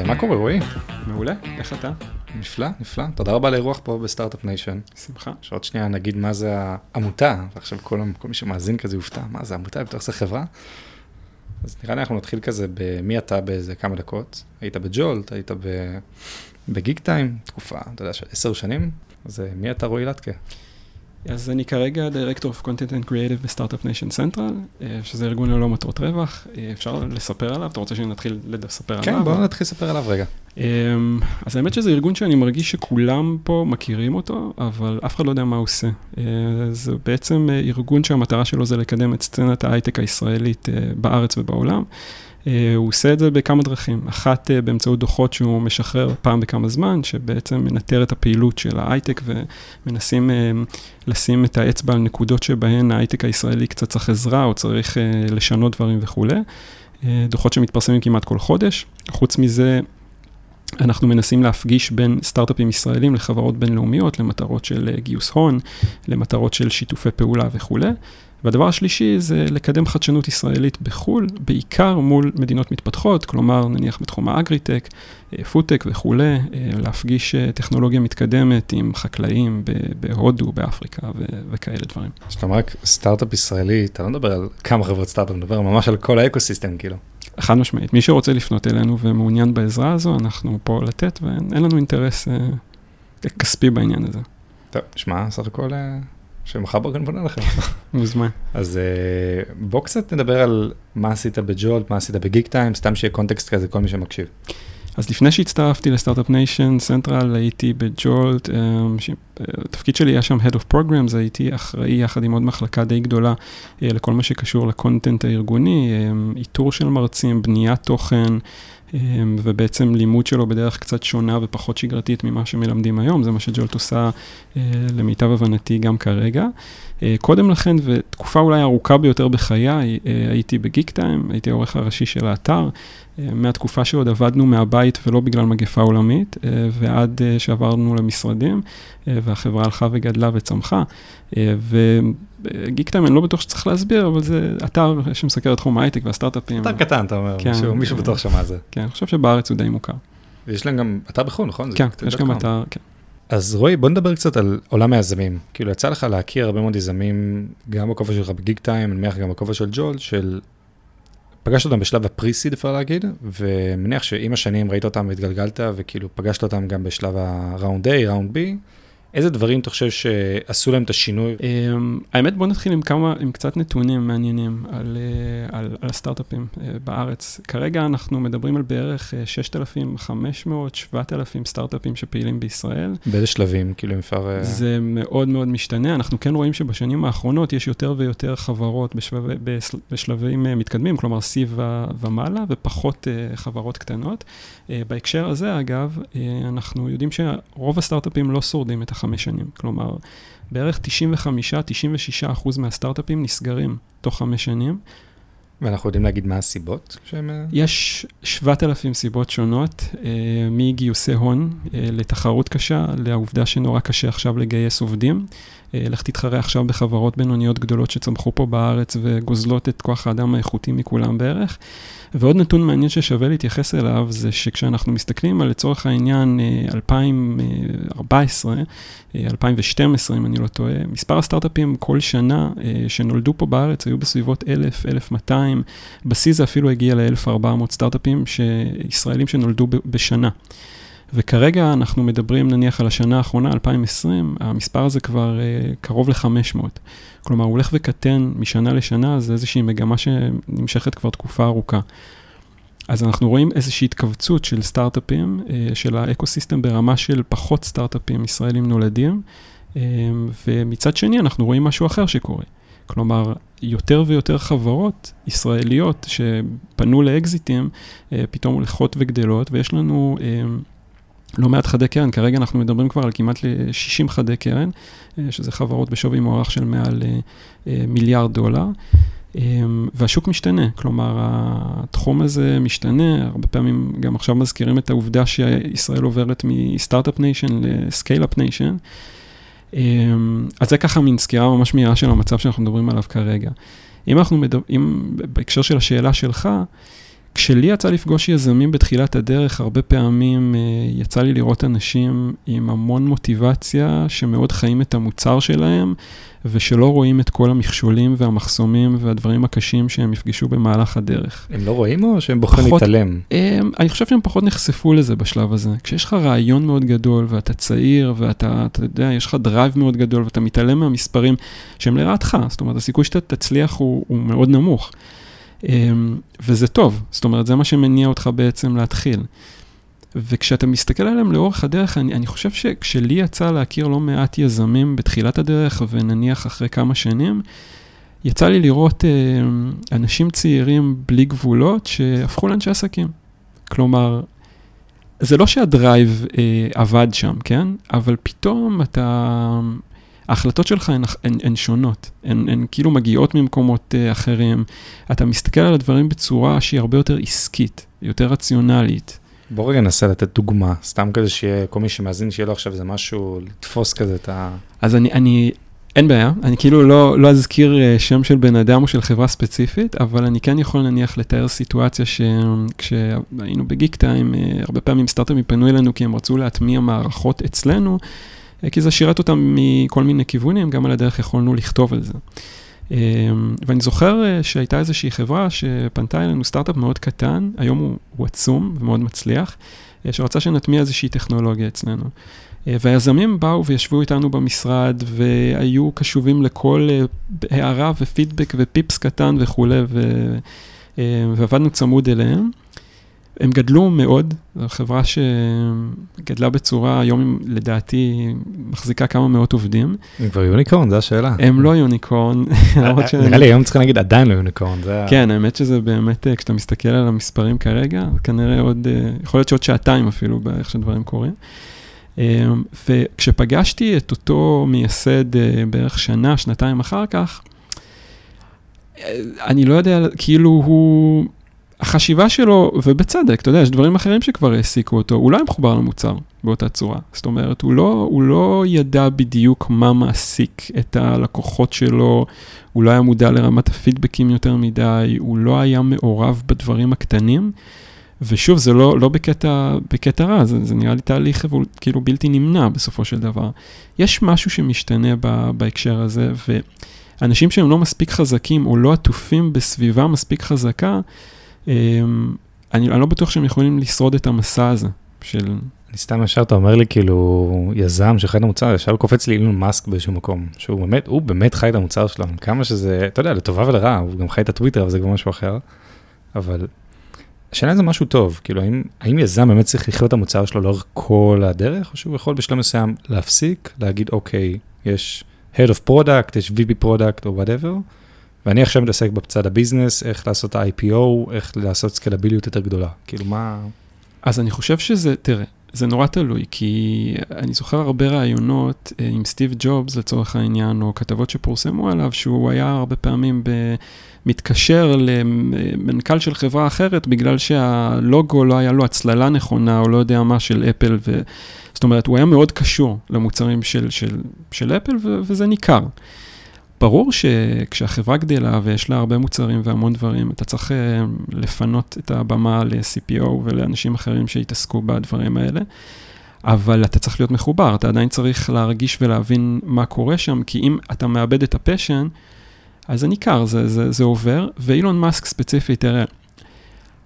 אז מה קורה רועי? מעולה, איך אתה? נפלא, נפלא. תודה רבה לאירוח פה ב Start-Up Nation. שמחה. שעוד שנייה נגיד מה זה העמותה, ועכשיו כל, כל מי שמאזין כזה יופתע, מה זה עמותה, בטח זה חברה. אז נראה לי אנחנו נתחיל כזה במי אתה באיזה כמה דקות. היית ב Jolt, היית ב Geektime, תקופה, אתה יודע, של עשר שנים. אז מי אתה רועי לטקה? אז אני כרגע Director of Content and Creative ב Start-Up Nation Central, שזה ארגון ללא מטרות רווח. אה, אפשר לספר עליו? אתה רוצה שנתחיל לספר כן, עליו? כן, בואו נתחיל לספר עליו רגע. אמ, אז האמת שזה ארגון שאני מרגיש שכולם פה מכירים אותו, אבל אף אחד לא יודע מה הוא עושה. אה, זה בעצם אה, ארגון שהמטרה שלו זה לקדם את סצנת ההייטק הישראלית בארץ ובעולם. אה, הוא עושה את זה בכמה דרכים. אחת אה, באמצעות דוחות שהוא משחרר פעם בכמה זמן, שבעצם מנטר את הפעילות של ההייטק ומנסים אה, לשים את האצבע על נקודות שבהן ההייטק הישראלי קצת צריך עזרה או צריך לשנות דברים וכולי. דוחות שמתפרסמים כמעט כל חודש. חוץ מזה, אנחנו מנסים להפגיש בין סטארט-אפים ישראלים לחברות בינלאומיות, למטרות של גיוס הון, למטרות של שיתופי פעולה וכולי. והדבר השלישי זה לקדם חדשנות ישראלית בחו"ל, בעיקר מול מדינות מתפתחות, כלומר נניח בתחום האגריטק, אה, פודטק וכולי, אה, להפגיש אה, טכנולוגיה מתקדמת עם חקלאים בהודו, באפריקה וכאלה דברים. כשאתה אומר סטארט-אפ ישראלי, אתה לא מדבר על כמה חברות סטארט-אפ, אתה מדבר ממש על כל ה ecosystem כאילו. חד משמעית, מי שרוצה לפנות אלינו ומעוניין בעזרה הזו, אנחנו פה לתת ואין לנו אינטרס כספי בעניין הזה. טוב, שמע, סך הכל שמחר בוקר אני פונה לכם. מוזמן. אז אה, בוא קצת נדבר על מה עשית ב Jolt, מה עשית ב Geektime, סתם שיהיה קונטקסט כזה, כל מי שמקשיב. אז לפני שהצטרפתי ל Start-Up Nation Central, הייתי ב Jolt, התפקיד שלי היה שם Head of Programs, הייתי אחראי יחד עם עוד מחלקה די גדולה אה, לכל מה שקשור ל content הארגוני, אה, איתור של מרצים, בניית תוכן. אמ, ובעצם לימוד שלו בדרך קצת שונה ופחות שגרתית ממה שמלמדים היום, זה מה ש Jolt עושה אה, למיטב הבנתי גם כרגע. אה, קודם לכן, ותקופה אולי ארוכה ביותר בחיי, אה, הייתי בגיק טיים, הייתי העורך הראשי של האתר, מהתקופה שעוד עבדנו מהבית ולא בגלל מגפה עולמית, ועד שעברנו למשרדים, והחברה הלכה וגדלה וצמחה. וגיק טיים, אני לא בטוח שצריך להסביר, אבל זה אתר שמסקר את תחום ההייטק והסטארט-אפים. אתר קטן, אתה אומר, כן, מישהו, מישהו בטוח שמע זה. כן, אני חושב שבארץ הוא די מוכר. ויש להם גם אתר בחו"ל, נכון? כן, יש גם אתר, כן. אז רועי, בוא נדבר קצת על עולם היזמים. כאילו, יצא לך להכיר הרבה מאוד יזמים, גם בכובע שלך בגיג טיים, אני מניח גם בכובע של ג'ול, של... פגשת אותם בשלב הפריסיד, אפשר להגיד, ומניח שעם השנים ראית אותם והתגלגלת, וכאילו פגשת אותם גם בשלב הראונד A, ראונד B. איזה דברים אתה חושב שעשו להם את השינוי? אמ, האמת, בוא נתחיל עם כמה, עם קצת נתונים מעניינים על, אה, על, על הסטארט-אפים אה, בארץ. כרגע אנחנו מדברים על בערך 6,500, אה, 7,000 סטארט-אפים שפעילים בישראל. באיזה שלבים, כאילו אם אפשר... זה מאוד מאוד משתנה. אנחנו כן רואים שבשנים האחרונות יש יותר ויותר חברות בשלבי, בשלבים מתקדמים, כלומר C ומעלה, ופחות חברות קטנות. בהקשר הזה, אגב, אנחנו יודעים שרוב הסטארט-אפים לא שורדים את החמש. חמש שנים. כלומר, בערך 95-96 אחוז מהסטארט-אפים נסגרים תוך חמש שנים. ואנחנו יודעים להגיד מה הסיבות שהם... אה, יש 7,000 סיבות שונות, אה, מגיוסי הון אה, לתחרות קשה, לעובדה שנורא קשה עכשיו לגייס עובדים. לך תתחרה עכשיו בחברות בינוניות גדולות שצמחו פה בארץ וגוזלות את כוח האדם האיכותי מכולם בערך. ועוד נתון מעניין ששווה להתייחס אליו, זה שכשאנחנו מסתכלים על לצורך העניין 2014, 2012, אם אני לא טועה, מספר הסטארט-אפים כל שנה שנולדו פה בארץ היו בסביבות 1,000, 1,200, בשיא זה אפילו הגיע ל-1,400 סטארט-אפים ישראלים שנולדו בשנה. וכרגע אנחנו מדברים נניח על השנה האחרונה, 2020, המספר הזה כבר uh, קרוב ל-500. כלומר, הוא הולך וקטן משנה לשנה, זה איזושהי מגמה שנמשכת כבר תקופה ארוכה. אז אנחנו רואים איזושהי התכווצות של סטארט-אפים, uh, של האקו-סיסטם ברמה של פחות סטארט-אפים ישראלים נולדים, uh, ומצד שני אנחנו רואים משהו אחר שקורה. כלומר, יותר ויותר חברות ישראליות שפנו לאקזיטים, פתאום הולכות וגדלות, ויש לנו לא מעט חדי קרן, כרגע אנחנו מדברים כבר על כמעט ל-60 חדי קרן, אה, שזה חברות בשווי מוערך של מעל אה, אה, מיליארד דולר. והשוק משתנה, כלומר, התחום הזה משתנה, הרבה פעמים גם עכשיו מזכירים את העובדה שישראל עוברת מ start-up nation ל scale-up nation. אז זה ככה מין סקירה ממש מהירה של המצב שאנחנו מדברים עליו כרגע. אם אנחנו מדברים, בהקשר של השאלה שלך, כשלי יצא לפגוש יזמים בתחילת הדרך, הרבה פעמים אה, יצא לי לראות אנשים עם המון מוטיבציה, שמאוד חיים את המוצר שלהם, ושלא רואים את כל המכשולים והמחסומים והדברים הקשים שהם יפגשו במהלך הדרך. הם לא רואים או שהם בוחרים להתעלם? הם, אני חושב שהם פחות נחשפו לזה בשלב הזה. כשיש לך רעיון מאוד גדול ואתה צעיר ואתה, אתה יודע, יש לך drive מאוד גדול ואתה מתעלם מהמספרים שהם לרעתך, זאת אומרת, הסיכוי שאתה תצליח הוא, הוא מאוד נמוך. אמ, וזה טוב, זאת אומרת, זה מה שמניע אותך בעצם להתחיל. וכשאתה מסתכל עליהם לאורך הדרך, אני, אני חושב שכשלי יצא להכיר לא מעט יזמים בתחילת הדרך, ונניח אחרי כמה שנים, יצא לי לראות אה, אנשים צעירים בלי גבולות שהפכו לאנשי עסקים. כלומר, זה לא שהדרייב אה, עבד שם, כן? אבל פתאום אתה... ההחלטות שלך הן, הן, הן שונות, הן, הן כאילו מגיעות ממקומות uh, אחרים. אתה מסתכל על הדברים בצורה שהיא הרבה יותר עסקית, יותר רציונלית. בוא רגע ננסה לתת דוגמה, סתם כזה שיהיה, כל מי שמאזין, שיהיה לו עכשיו איזה משהו, לתפוס כזה את ה... אז אני, אני, אין בעיה, אני כאילו לא, לא אזכיר uh, שם של בן אדם או של חברה ספציפית, אבל אני כן יכול נניח לתאר סיטואציה שכשהיינו בגיק טיים, uh, הרבה פעמים סטארט-אפים פנו אלינו כי הם רצו להטמיע מערכות אצלנו. אה, כי זה שירת אותם מכל מיני כיוונים, גם על הדרך יכולנו לכתוב על זה. אה, ואני זוכר אה, שהייתה איזושהי חברה שפנתה אלינו, סטארט-אפ מאוד קטן, היום הוא, הוא עצום ומאוד מצליח, שרצה שנטמיע איזושהי טכנולוגיה אצלנו. והיזמים באו וישבו איתנו במשרד והיו קשובים לכל הערה ופידבק ופיפס קטן וכולי, ועבדנו צמוד אליהם. הם גדלו מאוד, זו חברה שגדלה בצורה, היום לדעתי מחזיקה כמה מאות עובדים. הם כבר יוניקורן, זו השאלה. הם לא יוניקורן. נראה לי היום צריכים להגיד עדיין לא יוניקורן. כן, האמת שזה באמת, כשאתה מסתכל על המספרים כרגע, כנראה עוד, יכול להיות שעוד שעתיים אפילו באיך שדברים קורים. וכשפגשתי את אותו מייסד אה, בערך שנה, שנתיים אחר כך, אה, אני לא יודע, כאילו הוא... החשיבה שלו, ובצדק, אתה יודע, יש דברים אחרים שכבר העסיקו אותו, הוא לא היה מחובר למוצר באותה צורה. זאת אומרת, הוא לא, הוא לא ידע בדיוק מה מעסיק את הלקוחות שלו, הוא לא היה מודע לרמת הפידבקים יותר מדי, הוא לא היה מעורב בדברים הקטנים. ושוב, זה לא, לא בקטע, בקטע רע, זה, זה נראה לי תהליך כאילו בלתי נמנע בסופו של דבר. יש משהו שמשתנה ב, בהקשר הזה, ואנשים שהם לא מספיק חזקים או לא עטופים בסביבה מספיק חזקה, אני, אני לא בטוח שהם יכולים לשרוד את המסע הזה של... אני סתם ישר, אתה אומר לי כאילו, יזם שחי את המוצר, ישר קופץ לי אילון מאסק באיזשהו מקום, שהוא באמת, הוא באמת חי את המוצר שלנו, כמה שזה, אתה יודע, לטובה ולרעה, הוא גם חי את הטוויטר, אבל זה כבר משהו אחר, אבל השאלה זה משהו טוב, כאילו, האם, האם יזם באמת צריך לחיות את המוצר שלו לאורך כל הדרך, או שהוא יכול בשלב מסוים להפסיק, להגיד, אוקיי, יש Head of Product, יש VP Product או whatever, ואני עכשיו מתעסק בצד הביזנס, איך לעשות ה-IPO, איך לעשות סקלביליות יותר גדולה. כאילו, מה... אז אני חושב שזה, תראה, זה נורא תלוי, כי אני זוכר הרבה רעיונות אה, עם סטיב ג'ובס לצורך העניין, או כתבות שפורסמו עליו, שהוא היה הרבה פעמים ב... מתקשר למנכ"ל של חברה אחרת, בגלל שהלוגו לא היה לו הצללה נכונה, או לא יודע מה, של אפל. ו... זאת אומרת, הוא היה מאוד קשור למוצרים של, של, של אפל, ו... וזה ניכר. ברור שכשהחברה גדלה ויש לה הרבה מוצרים והמון דברים, אתה צריך אה, לפנות את הבמה ל-CPO ולאנשים אחרים שיתעסקו בדברים האלה, אבל אתה צריך להיות מחובר, אתה עדיין צריך להרגיש ולהבין מה קורה שם, כי אם אתה מאבד את הפשן, אז זה ניכר, זה, זה, זה עובר, ואילון מאסק ספציפית, תראה,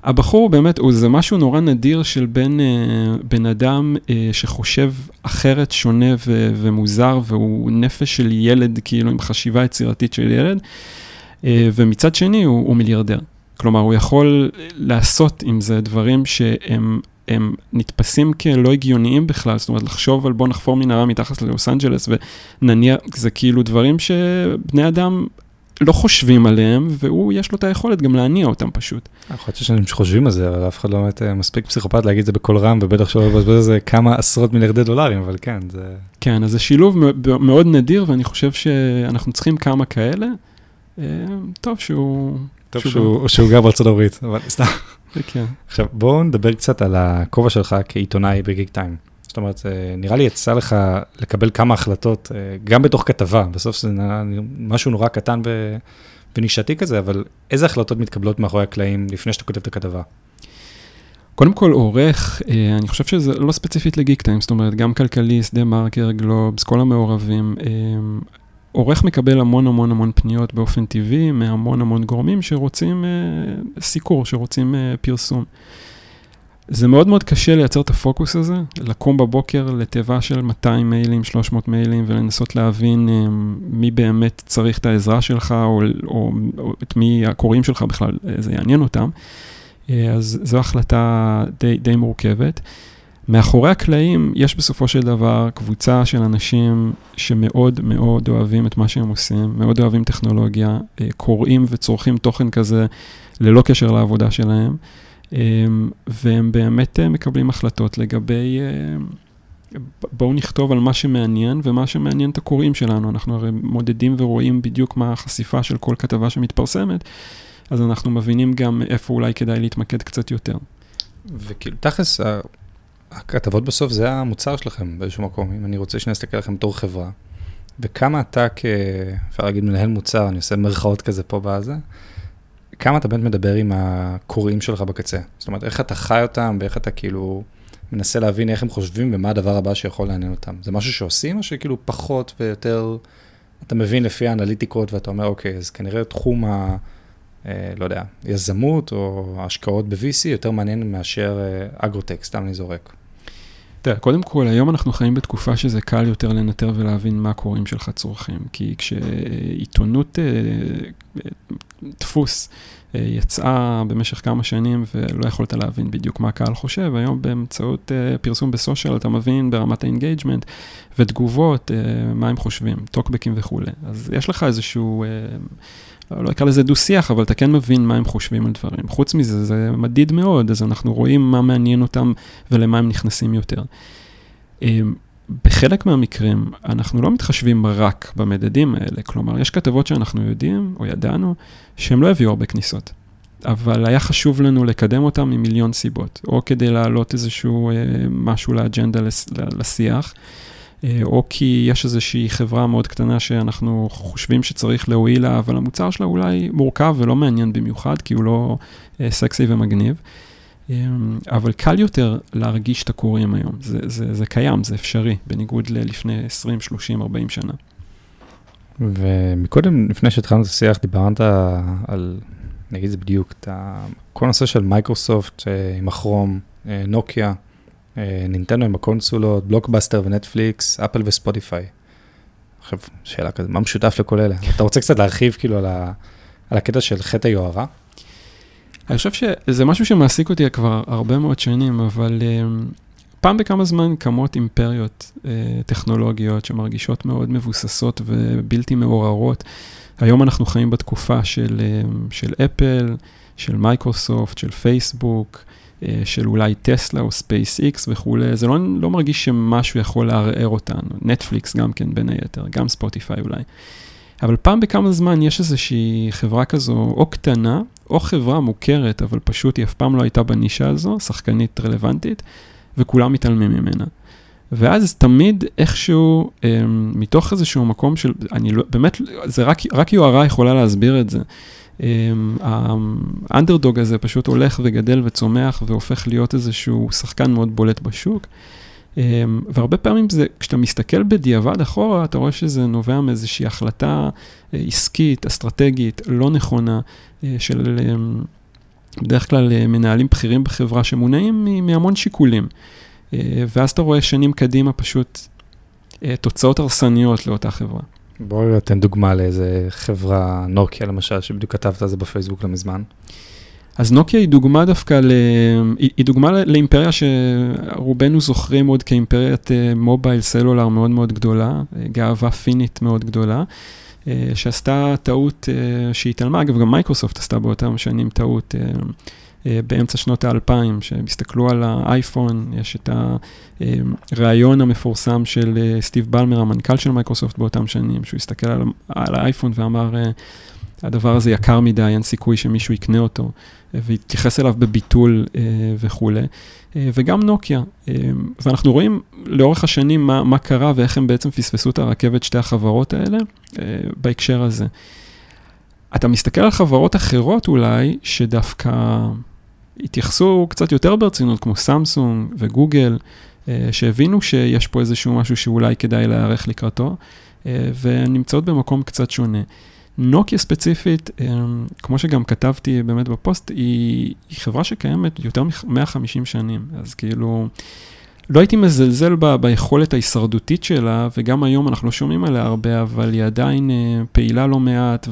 הבחור באמת, הוא, זה משהו נורא נדיר של בין אה, בן אדם אה, שחושב אחרת, שונה ו, ומוזר, והוא נפש של ילד, כאילו עם חשיבה יצירתית של ילד, אה, ומצד שני הוא, הוא מיליארדר. כלומר, הוא יכול לעשות עם זה דברים שהם הם נתפסים כלא הגיוניים בכלל, זאת אומרת, לחשוב על בוא נחפור מנהרה מתחת ללוס אנג'לס ונניח, זה כאילו דברים שבני אדם לא חושבים עליהם, והוא, יש לו את היכולת גם להניע אותם פשוט. יכול להיות שיש אנשים שחושבים על זה, אבל אף אחד לא באמת אה, מספיק פסיכופת להגיד את זה בקול רם, ובטח שלא לבזבז על זה כמה עשרות מיליארדי דולרים, אבל כן, זה... כן, אז זה שילוב מאוד נדיר, ואני חושב שאנחנו צריכים כמה כאלה. אה, טוב שהוא... טוב שהוא, שהוא גר בארצות הברית, אבל סתם. כן. עכשיו, בואו נדבר קצת על הכובע שלך כעיתונאי בגיק טיים. זאת אומרת, נראה לי יצא לך לקבל כמה החלטות, אה, גם בתוך כתבה, בסוף זה משהו נורא קטן ונישתי כזה, אבל איזה החלטות מתקבלות מאחורי הקלעים לפני שאתה כותב את הכתבה? קודם כל, עורך, אה, אני חושב שזה לא ספציפית לגיק טיים, זאת אומרת, גם כלכליסט, דה מרקר, גלובס, כל המעורבים. אה, עורך מקבל המון המון המון פניות באופן טבעי מהמון המון גורמים שרוצים אה, סיקור, שרוצים אה, פרסום. זה מאוד מאוד קשה לייצר את הפוקוס הזה, לקום בבוקר לתיבה של 200 מיילים, 300 מיילים, ולנסות להבין אה, מי באמת צריך את העזרה שלך, או, או, או את מי הקוראים שלך בכלל, אה, זה יעניין אותם. אה, אז זו החלטה די, די מורכבת. מאחורי הקלעים יש בסופו של דבר קבוצה של אנשים שמאוד מאוד אוהבים את מה שהם עושים, מאוד אוהבים טכנולוגיה, אה, קוראים וצורכים תוכן כזה ללא קשר לעבודה שלהם, והם באמת מקבלים החלטות לגבי, בואו נכתוב על מה שמעניין ומה שמעניין את הקוראים שלנו. אנחנו הרי מודדים ורואים בדיוק מה החשיפה של כל כתבה שמתפרסמת. אז אנחנו מבינים גם איפה אולי כדאי להתמקד קצת יותר. וכאילו, תכלס, הכתבות בסוף זה המוצר שלכם באיזשהו מקום, אם אני רוצה שנסתכל עליכם בתור חברה, וכמה אתה כ... אפשר להגיד מנהל מוצר, אני עושה מרכאות כזה פה בזה, כמה אתה באמת מדבר עם הקוראים שלך בקצה? זאת אומרת, איך אתה חי אותם, ואיך אתה כאילו מנסה להבין איך הם חושבים ומה הדבר הבא שיכול לעניין אותם. זה משהו שעושים, או שכאילו פחות ויותר, אתה מבין לפי האנליטיקות ואתה אומר, אוקיי, אז כנראה תחום ה... אה, לא יודע, יזמות או השקעות ב-VC יותר מעניין מאשר אה, אגרוטק, סתם אני זורק. תראה, קודם כל, היום אנחנו חיים בתקופה שזה קל יותר לנטר ולהבין מה קוראים שלך צורכים. כי כשעיתונות אה, דפוס יצאה במשך כמה שנים ולא יכולת להבין בדיוק מה הקהל חושב, היום באמצעות פרסום ב social אתה מבין ברמת ה engagement ותגובות, מה הם חושבים, טוקבקים וכולי. אז יש לך איזשהו... לא אקרא לזה דו-שיח, אבל אתה כן מבין מה הם חושבים על דברים. חוץ מזה, זה מדיד מאוד, אז אנחנו רואים מה מעניין אותם ולמה הם נכנסים יותר. בחלק מהמקרים, אנחנו לא מתחשבים רק במדדים האלה, כלומר, יש כתבות שאנחנו יודעים, או ידענו, שהם לא יביאו הרבה כניסות. אבל היה חשוב לנו לקדם אותם ממיליון סיבות, או כדי להעלות איזשהו אה, משהו לאג'נדה לשיח, אה, או כי יש איזושהי חברה מאוד קטנה שאנחנו חושבים שצריך להועיל לה, אבל המוצר שלה אולי מורכב ולא מעניין במיוחד, כי הוא לא אה, סקסי ומגניב. אה, אבל קל יותר להרגיש את הקוראים היום, זה, זה, זה קיים, זה אפשרי, בניגוד ללפני 20, 30, 40 שנה. ומקודם, לפני שהתחלנו את השיח, דיברת על, נגיד זה בדיוק, את כל הנושא של מייקרוסופט עם הכרום, נוקיה. אה, נינטנדו עם הקונסולות, בלוקבאסטר ונטפליקס, אפל וספוטיפיי. עכשיו, שאלה כזאת, מה משותף לכל אלה? אתה רוצה קצת להרחיב כאילו על, ה, על הקטע של חטא היוהרה? אני חושב שזה משהו שמעסיק אותי כבר הרבה מאוד שנים, אבל אמ, פעם בכמה זמן קמות אימפריות אה, טכנולוגיות שמרגישות מאוד מבוססות ובלתי מעורערות. היום אנחנו חיים בתקופה של, אמ, של אפל, של מייקרוסופט, של פייסבוק, אה, של אולי טסלה או ספייס איקס וכולי, זה לא, לא מרגיש שמשהו יכול לערער אותן. נטפליקס גם כן בין היתר, גם ספוטיפיי אולי. אבל פעם בכמה זמן יש איזושהי חברה כזו, או קטנה, או חברה מוכרת, אבל פשוט היא אף פעם לא הייתה בנישה הזו, שחקנית רלוונטית, וכולם מתעלמים ממנה. ואז תמיד איכשהו, אה, מתוך איזשהו מקום של, אני לא, באמת, זה רק, רק יוהרה יכולה להסביר את זה. אמ, האנדרדוג הזה פשוט הולך וגדל וצומח והופך להיות איזשהו שחקן מאוד בולט בשוק. אמ, והרבה פעמים זה, כשאתה מסתכל בדיעבד אחורה, אתה רואה שזה נובע מאיזושהי החלטה אה, עסקית, אסטרטגית, לא נכונה, אה, של אמ, בדרך כלל אה, מנהלים בכירים בחברה שמונעים מהמון שיקולים. ואז אתה רואה שנים קדימה פשוט תוצאות הרסניות לאותה חברה. בואי נתן דוגמה לאיזה חברה, נוקיה למשל, שבדיוק כתבת על זה בפייסבוק לא מזמן. אז נוקיה היא דוגמה דווקא, ל... היא, היא דוגמה לאימפריה שרובנו זוכרים עוד כאימפריית אה, מובייל סלולר מאוד מאוד גדולה, אה, גאווה פינית מאוד גדולה, אה, שעשתה טעות שהתעלמה, אגב גם מייקרוסופט עשתה באותם שנים טעות אה, באמצע שנות האלפיים, שהם הסתכלו על האייפון, יש את הריאיון המפורסם של אה, סטיב בלמר, המנכ"ל של מייקרוסופט באותם שנים, שהוא הסתכל על, על האייפון ואמר, אה, הדבר הזה יקר מדי, אין סיכוי שמישהו יקנה אותו, והתייחס אליו בביטול וכולי. וגם נוקיה. ואנחנו רואים לאורך השנים מה, מה קרה ואיך הם בעצם פספסו את הרכבת, שתי החברות האלה, בהקשר הזה. אתה מסתכל על חברות אחרות אולי, שדווקא התייחסו קצת יותר ברצינות, כמו סמסונג וגוגל, אה, שהבינו שיש פה איזשהו משהו שאולי כדאי להיערך לקראתו, אה, ונמצאות במקום קצת שונה. נוקיה ספציפית, אה, כמו שגם כתבתי באמת בפוסט, היא, היא חברה שקיימת יותר מ-150 שנים, אז כאילו, לא הייתי מזלזל בה ביכולת ההישרדותית שלה, וגם היום אנחנו לא שומעים עליה הרבה, אבל היא עדיין פעילה לא מעט,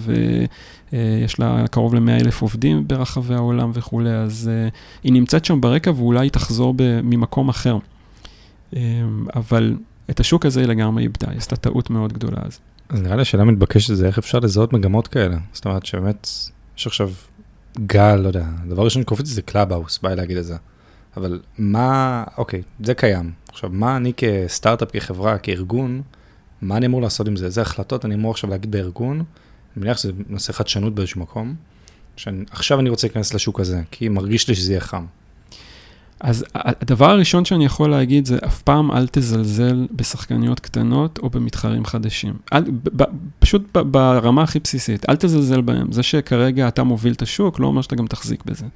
ויש לה קרוב ל-100 אלף עובדים ברחבי העולם וכולי, אז היא נמצאת שם ברקע ואולי היא תחזור ממקום אחר. אבל את השוק הזה היא לגמרי איבדה, היא עשתה טעות מאוד גדולה אז. אז נראה לי השאלה מתבקשת זה איך אפשר לזהות מגמות כאלה. זאת אומרת שבאמת, יש עכשיו גל, לא יודע, הדבר הראשון שקופץ זה קלאבהאוס, בא לי להגיד את זה. אבל מה, אוקיי, זה קיים. עכשיו, מה אני כסטארט-אפ, כחברה, כארגון, מה אני אמור לעשות עם זה? איזה החלטות אני אמור עכשיו להגיד בארגון? אני מניח שזה נושא חדשנות באיזשהו מקום. שעכשיו אני רוצה להיכנס לשוק הזה, כי מרגיש לי שזה יהיה חם. אז הדבר הראשון שאני יכול להגיד זה, אף פעם אל תזלזל בשחקניות קטנות או במתחרים חדשים. אל, ב, פשוט ב, ברמה הכי בסיסית, אל תזלזל בהם. זה שכרגע אתה מוביל את השוק, לא אומר שאתה גם תחזיק בזה.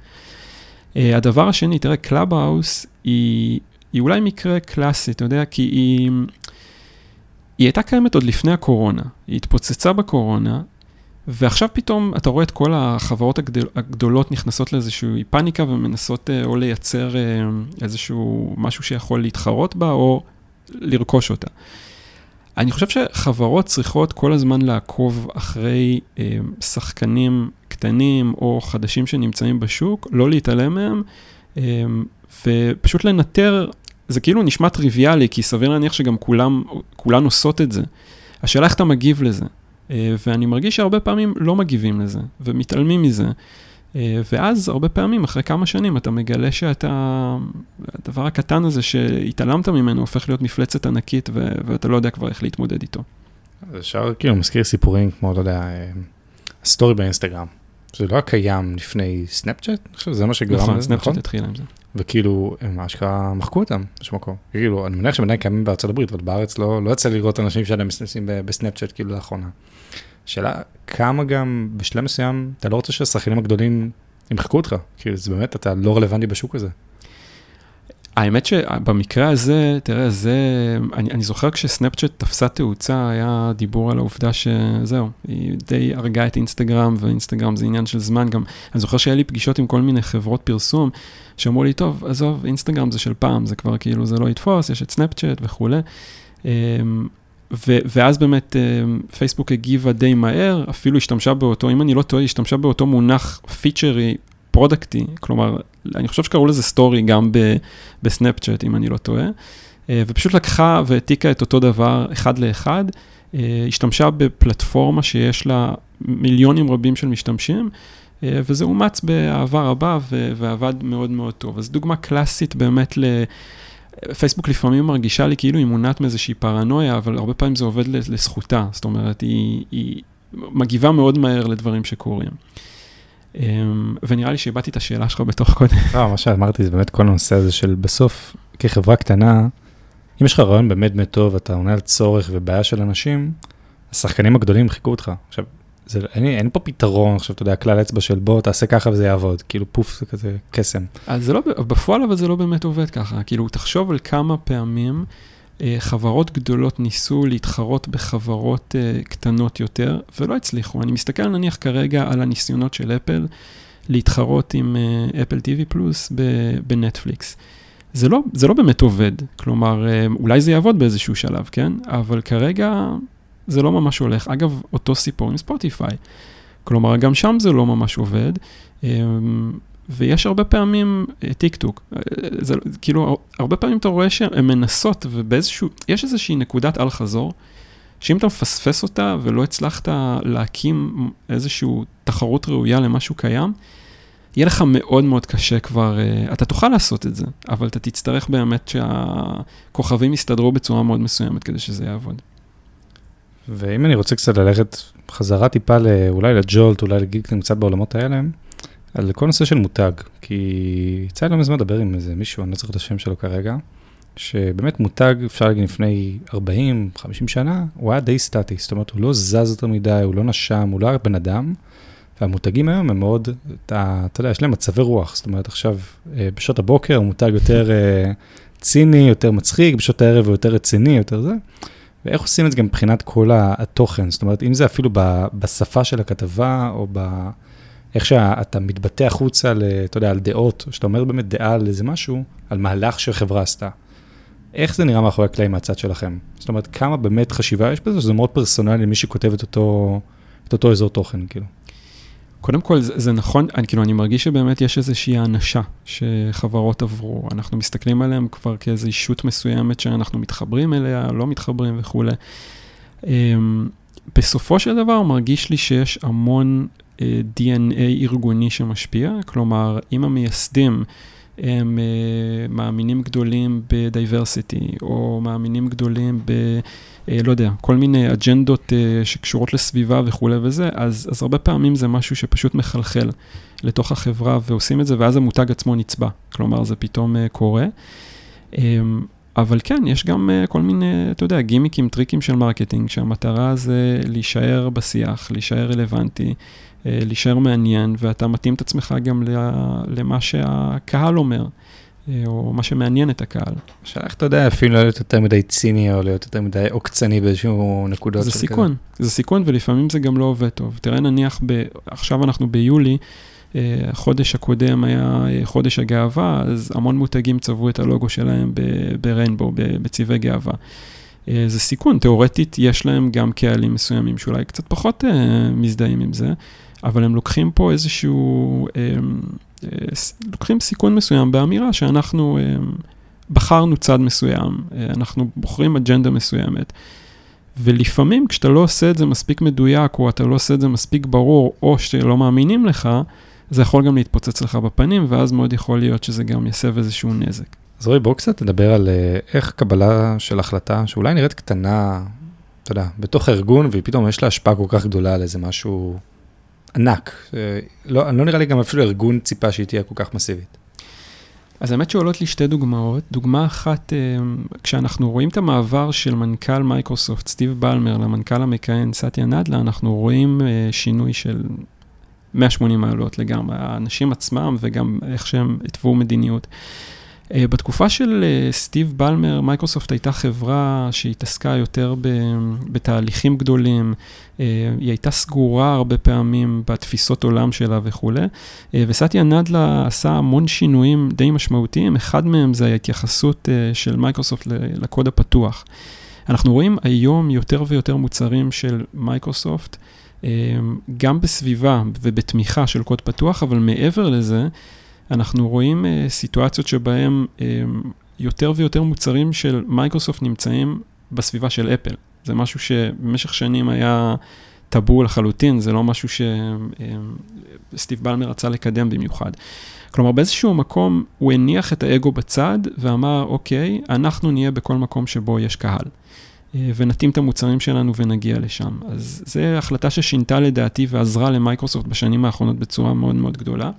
אה, הדבר השני, תראה, קלאבהאוס היא, היא אולי מקרה קלאסי, אתה יודע, כי היא... היא הייתה קיימת עוד לפני הקורונה, היא התפוצצה בקורונה, ועכשיו פתאום אתה רואה את כל החברות הגדול, הגדולות נכנסות לאיזושהי פאניקה ומנסות אה, או לייצר אה, איזשהו משהו שיכול להתחרות בה או לרכוש אותה. אני חושב שחברות צריכות כל הזמן לעקוב אחרי אה, שחקנים קטנים או חדשים שנמצאים בשוק, לא להתעלם מהם, ופשוט לנטר, זה כאילו נשמע טריוויאלי, כי סביר להניח שגם כולם, כולן עושות את זה. השאלה איך אתה מגיב לזה. אה, ואני מרגיש שהרבה פעמים לא מגיבים לזה, ומתעלמים מזה. אה, ואז הרבה פעמים, אחרי כמה שנים, אתה מגלה שאתה, הדבר הקטן הזה שהתעלמת ממנו הופך להיות מפלצת ענקית, ו- ואתה לא יודע כבר איך להתמודד איתו. אפשר כאילו מזכיר סיפורים כמו, לא יודע, אה, סטורי באינסטגרם. זה לא היה קיים לפני סנאפצ'אט, אני חושב שזה מה שגרם נכון, לזה, נכון? סנאפצ'אט התחיל עם זה. וכאילו, הם אשכרה מחקו אותם באיזשהו מקום. כאילו, אני מניח שהם עדיין קיימים בארצות הברית, אבל בארץ לא, לא יצא לראות אנשים שעדיין מסתכלים בסנאפצ'אט כאילו לאחרונה. שאלה, כמה גם בשלב מסוים אתה לא רוצה שהשחקנים הגדולים ימחקו אותך, כאילו זה באמת, אתה לא רלוונטי בשוק הזה. האמת שבמקרה הזה, תראה, זה, אני, אני זוכר כשסנאפצ'אט תפסה תאוצה, היה דיבור על העובדה שזהו, היא די הרגה את אינסטגרם, ואינסטגרם זה עניין של זמן גם. אני זוכר שהיה לי פגישות עם כל מיני חברות פרסום, שאמרו לי, טוב, עזוב, אינסטגרם זה של פעם, זה כבר כאילו, זה לא יתפוס, יש את סנאפצ'אט וכולי. אמ, ו- ואז באמת אה, פייסבוק הגיבה די מהר, אפילו השתמשה באותו, אם אני לא טועה, השתמשה באותו מונח פיצ'רי פרודקטי, כלומר, אני חושב שקראו לזה סטורי גם בסנאפצ'אט, אם אני לא טועה, אה, ופשוט לקחה והעתיקה את אותו דבר אחד לאחד, אה, השתמשה בפלטפורמה שיש לה מיליונים רבים של משתמשים, uh, וזה אומץ באהבה רבה ועבד מאוד מאוד טוב. אז דוגמה קלאסית באמת ל... פייסבוק לפעמים מרגישה לי כאילו היא מונעת מאיזושהי פרנויה, אבל הרבה פעמים זה עובד לזכותה, זאת אומרת, היא, היא מגיבה מאוד מהר לדברים שקורים. אמ, ונראה לי שאיבדתי את השאלה שלך בתוך קודם. לא, מה שאמרתי זה באמת כל הנושא הזה של בסוף, כחברה קטנה, אם יש לך רעיון באמת באמת טוב, אתה עונה על צורך ובעיה של אנשים, השחקנים הגדולים חיכו אותך. עכשיו, זה, אין, אין פה פתרון, עכשיו אתה יודע, כלל אצבע של בוא תעשה ככה וזה יעבוד, כאילו פוף זה כזה קסם. אז זה לא, בפועל אבל זה לא באמת עובד ככה, כאילו תחשוב על כמה פעמים חברות גדולות ניסו להתחרות בחברות אה, קטנות יותר, ולא הצליחו. אני מסתכל נניח כרגע על הניסיונות של אפל להתחרות עם אה, אפל TV פלוס בנטפליקס. זה לא, זה לא באמת עובד, כלומר, אה, אולי זה יעבוד באיזשהו שלב, כן? אבל כרגע זה לא ממש הולך. אגב, אותו סיפור עם ספוטיפיי. כלומר, גם שם זה לא ממש עובד. ויש הרבה פעמים אה, טיק טוק, אה, זה כאילו, הרבה פעמים אתה רואה שהן מנסות ובאיזשהו, יש איזושהי נקודת אל חזור, שאם אתה מפספס אותה ולא הצלחת להקים איזושהי תחרות ראויה למשהו קיים, יהיה לך מאוד מאוד קשה כבר, אה, אתה תוכל לעשות את זה, אבל אתה תצטרך באמת שהכוכבים יסתדרו בצורה מאוד מסוימת כדי שזה יעבוד. ואם אני רוצה קצת ללכת חזרה טיפה אולי לג'ולט, אולי להגיד קצת בעולמות האלה, על כל נושא של מותג, כי יצא לי לא מזמן לדבר עם איזה מישהו, אני לא זוכר את השם שלו כרגע, שבאמת מותג, אפשר להגיד לפני 40-50 שנה, הוא היה די סטטי, זאת אומרת, הוא לא זז יותר מדי, הוא לא נשם, הוא לא היה בן אדם, והמותגים היום הם מאוד, אתה, אתה יודע, יש להם מצבי רוח, זאת אומרת עכשיו, אה, בשעות הבוקר המותג יותר אה, ציני, יותר מצחיק, בשעות הערב הוא יותר רציני, יותר זה. ואיך עושים את זה גם מבחינת כל התוכן, זאת אומרת, אם זה אפילו בשפה של הכתבה, או ב... איך שאתה מתבטא החוצה, אתה יודע, על דעות, שאתה אומר באמת דעה על איזה משהו, על מהלך שחברה עשתה. איך זה נראה מאחורי הקלעים מהצד שלכם? זאת אומרת, כמה באמת חשיבה יש בזה, שזה מאוד פרסונלי למי שכותב את אותו, את אותו אזור תוכן, כאילו. קודם כל, זה, זה נכון, אני, כאילו, אני מרגיש שבאמת יש איזושהי האנשה שחברות עברו. אנחנו מסתכלים עליהם כבר כאיזו אישות מסוימת שאנחנו מתחברים אליה, לא מתחברים וכולי. Um, בסופו של דבר מרגיש לי שיש המון DNA ארגוני שמשפיע, כלומר, אם המייסדים הם uh, מאמינים גדולים בדייברסיטי, או מאמינים גדולים ב... אה, לא יודע, כל מיני אג'נדות אה, שקשורות לסביבה וכולי וזה, אז, אז הרבה פעמים זה משהו שפשוט מחלחל לתוך החברה ועושים את זה, ואז המותג עצמו נצבע. כלומר, זה פתאום אה, קורה. אה, אבל כן, יש גם אה, כל מיני, אתה יודע, גימיקים, טריקים של marketing, שהמטרה זה להישאר בשיח, להישאר רלוונטי, אה, להישאר מעניין, ואתה מתאים את עצמך גם למה שהקהל אומר. אה, או מה שמעניין את הקהל. השאלה איך אתה יודע אפילו להיות יותר מדי ציני או להיות יותר מדי עוקצני באיזשהו נקודות. זה סיכון, כזה. זה סיכון ולפעמים זה גם לא עובד טוב. תראה נניח, ב, עכשיו אנחנו ביולי, החודש אה, הקודם היה אה, חודש הגאווה, אז המון מותגים צבעו את הלוגו שלהם בריינבו, בצבעי גאווה. זה סיכון, תיאורטית יש להם גם קהלים מסוימים שאולי קצת פחות מזדהים עם זה, אבל הם לוקחים פה איזשהו... לוקחים סיכון מסוים באמירה שאנחנו אה, בחרנו צד מסוים, אה, אנחנו בוחרים אג'נדה מסוימת. ולפעמים כשאתה לא עושה את זה מספיק מדויק, או אתה לא עושה את זה מספיק ברור, או שלא מאמינים לך, זה יכול גם להתפוצץ לך בפנים, ואז מאוד יכול להיות שזה גם יסב איזשהו נזק. אז רועי, בואו קצת נדבר על אה, איך קבלה של החלטה, שאולי נראית קטנה, אתה יודע, בתוך הארגון, ופתאום יש לה השפעה כל כך גדולה על איזה משהו ענק. לא, לא נראה לי גם אפילו ארגון ציפה שהיא תהיה כל כך מסיבית. אז האמת שעולות לי שתי דוגמאות. דוגמה אחת, אה, כשאנחנו רואים את המעבר של מנכ"ל מייקרוסופט, סטיב בלמר, למנכ"ל המכהן סטיה נדלה, אנחנו רואים אה, שינוי של 180 מעלות לגמרי. האנשים עצמם וגם איך שהם התוו מדיניות. אה, בתקופה של אה, סטיב בלמר, מייקרוסופט הייתה חברה שהתעסקה יותר בתהליכים גדולים, אה, היא הייתה סגורה הרבה פעמים בתפיסות עולם שלה וכולי, וסאטיה נאדלה עשה המון שינויים די משמעותיים, אחד מהם זה ההתייחסות של מייקרוסופט לקוד הפתוח. אנחנו רואים היום יותר ויותר מוצרים של מייקרוסופט, גם בסביבה ובתמיכה של קוד פתוח, אבל מעבר לזה, אנחנו רואים uh, סיטואציות שבהן uh, יותר ויותר מוצרים של מייקרוסופט נמצאים בסביבה של אפל. זה משהו שבמשך שנים היה טאבו לחלוטין, זה לא משהו שסטיב uh, בלמר רצה לקדם במיוחד. כלומר, באיזשהו מקום הוא הניח את האגו בצד ואמר, אוקיי, אנחנו נהיה בכל מקום שבו יש קהל. ונתאים את המוצרים שלנו ונגיע לשם. אז זו החלטה ששינתה לדעתי ועזרה למייקרוסופט בשנים האחרונות בצורה מאוד מאוד גדולה.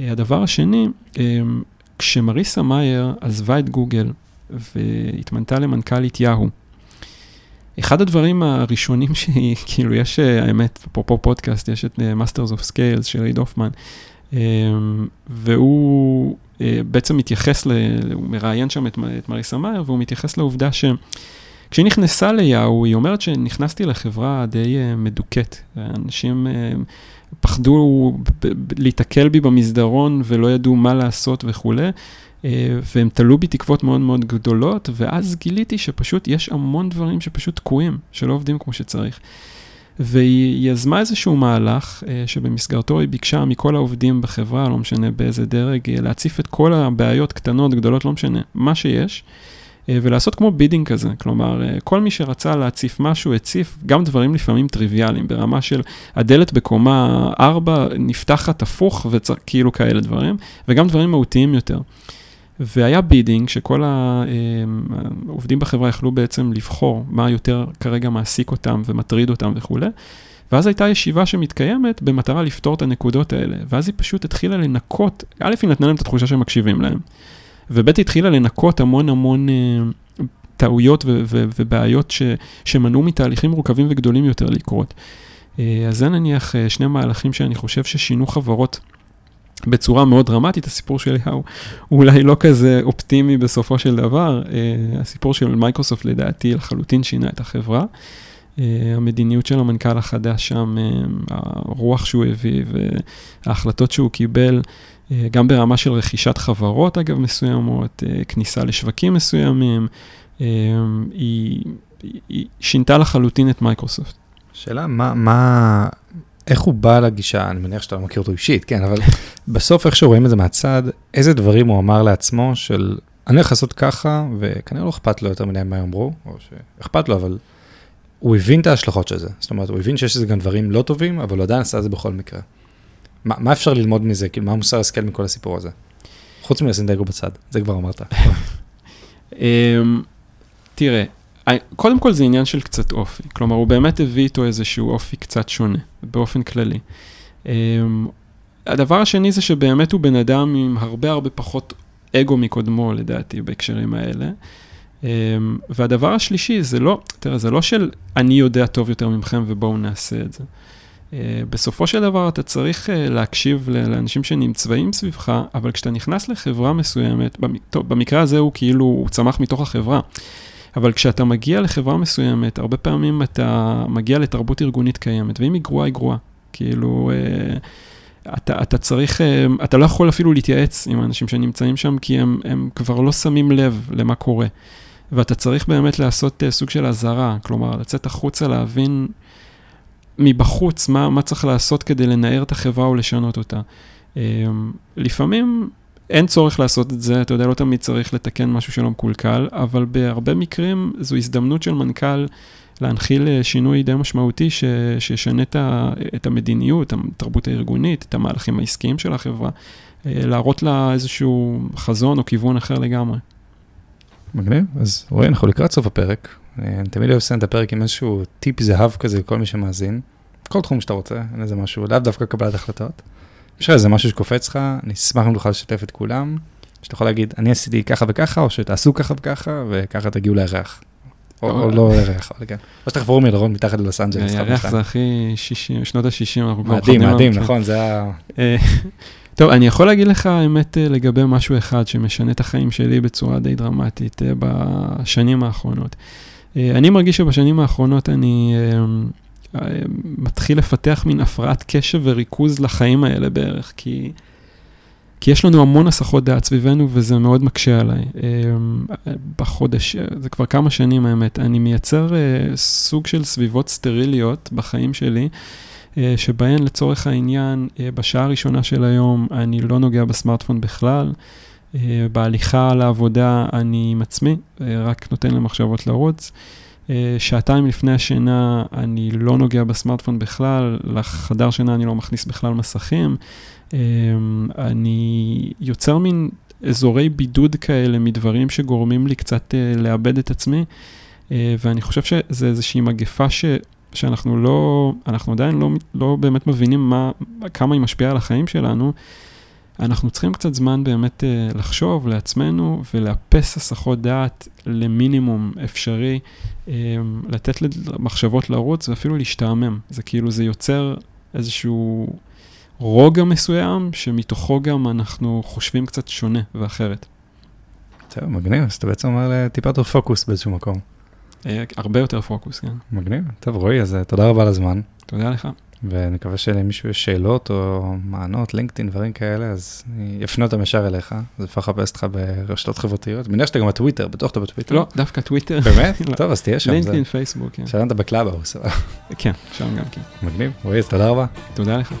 הדבר השני, אמ, כשמריסה מאייר עזבה את גוגל והתמנתה למנכ"לית יהו, אחד הדברים הראשונים שהיא, כאילו יש, האמת, אפרופו פודקאסט, יש את uh, Masters of Scales של ריד הופמן, um, והוא בעצם מתייחס, ל, הוא מראיין שם את, את מריסה מאייר, והוא מתייחס לעובדה שכשהיא נכנסה ליהו, היא אומרת שנכנסתי לחברה די מדוכאת. אנשים... פחדו להיתקל בי במסדרון ולא ידעו מה לעשות וכולי, אה, והם תלו בי תקוות מאוד מאוד גדולות, ואז גיליתי שפשוט יש המון דברים שפשוט תקועים, שלא עובדים כמו שצריך. והיא יזמה איזשהו מהלך אה, שבמסגרתו היא ביקשה מכל העובדים בחברה, לא משנה באיזה דרג, אה, להציף את כל הבעיות, קטנות, גדולות, לא משנה, מה שיש. אה, ולעשות כמו bidding כזה, כלומר, אה, כל מי שרצה להציף משהו, הציף גם דברים לפעמים טריוויאליים, ברמה של הדלת בקומה 4 נפתחת הפוך וכאילו כאלה דברים, וגם דברים מהותיים יותר. והיה bidding שכל אה, העובדים בחברה יכלו בעצם לבחור מה יותר כרגע מעסיק אותם ומטריד אותם וכולי. ואז הייתה ישיבה שמתקיימת במטרה לפתור את הנקודות האלה, ואז היא פשוט התחילה לנקות, א', היא נתנה להם את התחושה שהם מקשיבים להם. וב' התחילה לנקות המון המון uh, טעויות ו- ו- ובעיות ש- שמנעו מתהליכים מורכבים וגדולים יותר לקרות. אז זה נניח שני מהלכים שאני חושב ששינו חברות בצורה מאוד דרמטית, הסיפור של אליהו הוא אולי לא כזה אופטימי בסופו של דבר, הסיפור של מייקרוסופט לדעתי לחלוטין שינה את החברה. המדיניות של המנכ"ל החדש שם, הרוח שהוא הביא וההחלטות שהוא קיבל, גם ברמה של רכישת חברות אגב מסוימות, כניסה לשווקים מסוימים, היא, היא שינתה לחלוטין את מייקרוסופט. שאלה, מה, מה, איך הוא בא לגישה, אני מניח שאתה לא מכיר אותו אישית, כן, אבל בסוף איך שרואים את זה מהצד, איזה דברים הוא אמר לעצמו של, אני הולך לעשות ככה, וכנראה לא אכפת לו יותר מדי מה יאמרו, או שאכפת לו, אבל הוא הבין את ההשלכות של זה. זאת אומרת, הוא הבין שיש לזה גם דברים לא טובים, אבל הוא עדיין עשה את זה בכל מקרה. מה, מה אפשר ללמוד מזה? כאילו, מה מוסר השכל מכל הסיפור הזה? חוץ מלשים דגו בצד, זה כבר אמרת. אמ, תראה, קודם כל זה עניין של קצת אופי. כלומר, הוא באמת הביא איתו איזשהו אופי קצת שונה, באופן כללי. אמ, הדבר השני זה שבאמת הוא בן אדם עם הרבה הרבה פחות אגו מקודמו, לדעתי, בהקשרים האלה. אמ, והדבר השלישי, זה לא, תראה, זה לא של אני יודע טוב יותר ממכם ובואו נעשה את זה. אה, בסופו של דבר אתה צריך אה, להקשיב לאנשים שנמצאים סביבך, אבל כשאתה נכנס לחברה מסוימת, טוב, במקרה הזה הוא כאילו, הוא צמח מתוך החברה. אבל כשאתה מגיע לחברה מסוימת, הרבה פעמים אתה מגיע לתרבות ארגונית קיימת, ואם היא גרועה, היא גרועה. כאילו, אה, אתה, אתה צריך, אתה לא יכול אפילו להתייעץ עם האנשים שנמצאים שם, כי הם, הם כבר לא שמים לב למה קורה. ואתה צריך באמת לעשות סוג של אזהרה, כלומר, לצאת החוצה, להבין מבחוץ מה, מה צריך לעשות כדי לנער את החברה ולשנות אותה. לפעמים אין צורך לעשות את זה, אתה יודע, לא תמיד צריך לתקן משהו שלא מקולקל, אבל בהרבה מקרים זו הזדמנות של מנכ"ל להנחיל אה, שינוי די משמעותי ש, שישנה את, ה, את המדיניות, התרבות הארגונית, את המהלכים העסקיים של החברה, אה, להראות לה איזשהו חזון או כיוון אחר לגמרי. מגניב, אז רואי, אנחנו לקראת סוף הפרק. אה, אני תמיד אוהב לסיים את הפרק עם איזשהו טיפ זהב כזה לכל מי שמאזין. כל תחום שאתה רוצה, אין איזה משהו, לאו דווקא קבלת החלטות. יש לך איזה משהו שקופץ לך, אני אשמח אם תוכל לשתף את כולם, שאתה יכול להגיד, אני עשיתי ככה וככה, או שתעשו ככה וככה, וככה תגיעו לירח. או לא לירח, אבל כן. או שתחברו מלרון מתחת ללוס אנג'לס. הירח זה הכי שנות ה-60, אנחנו כבר מדהים, מדהים, נכון, זה ה... אה, טוב, אני יכול להגיד לך האמת אה, לגבי משהו אחד שמשנה את החיים שלי בצורה די דרמטית בשנים האחרונות. אני מרגיש שבשנים האחרונות אני מתחיל לפתח מין הפרעת קשב וריכוז לחיים האלה בערך, כי, כי יש לנו המון הסחות דעת סביבנו וזה מאוד מקשה עליי. בחודש, זה כבר כמה שנים האמת, אני מייצר אה, סוג של סביבות סטריליות בחיים שלי. אה, שבהן לצורך העניין, אה, בשעה הראשונה של היום אני לא נוגע בסמארטפון בכלל, בהליכה לעבודה אני עם עצמי, רק נותן למחשבות לרוץ. אה, שעתיים לפני השינה אני לא נוגע בסמארטפון בכלל, לחדר שינה אני לא מכניס בכלל מסכים. אה, אני יוצר מין אזורי בידוד כאלה מדברים שגורמים לי קצת אה, לאבד את עצמי, ואני חושב שזה איזושהי מגפה ש... שאנחנו לא, אנחנו עדיין לא, לא באמת מבינים מה, כמה היא משפיעה על החיים שלנו. אנחנו צריכים קצת זמן באמת uh, לחשוב לעצמנו ולאפס הסחות דעת למינימום אפשרי, um, לתת למחשבות לרוץ ואפילו להשתעמם. זה כאילו, זה יוצר איזשהו רוגע מסוים, שמתוכו גם אנחנו חושבים קצת שונה ואחרת. טוב, מגניב, אז אתה בעצם אומר טיפה יותר פוקוס באיזשהו מקום. Uh, הרבה יותר פוקוס, כן. מגניב. טוב, רועי, אז תודה רבה על הזמן. תודה לך. ונקווה שלמישהו יש שאלות או טענות, לינקדאין, דברים כאלה, אז אני אפנה אותם ישר אליך, אז אפשר לחפש אותך ברשתות חברתיות. מניח שאתה גם בטוויטר, בטוח אתה בטוויטר. לא, דווקא טוויטר. באמת? לא. טוב, אז תהיה שם. לינקדאין, פייסבוק, כן. שאלת בקלאבהאוס. כן, שם גם כן. מגניב, רועי, תודה רבה. תודה לך.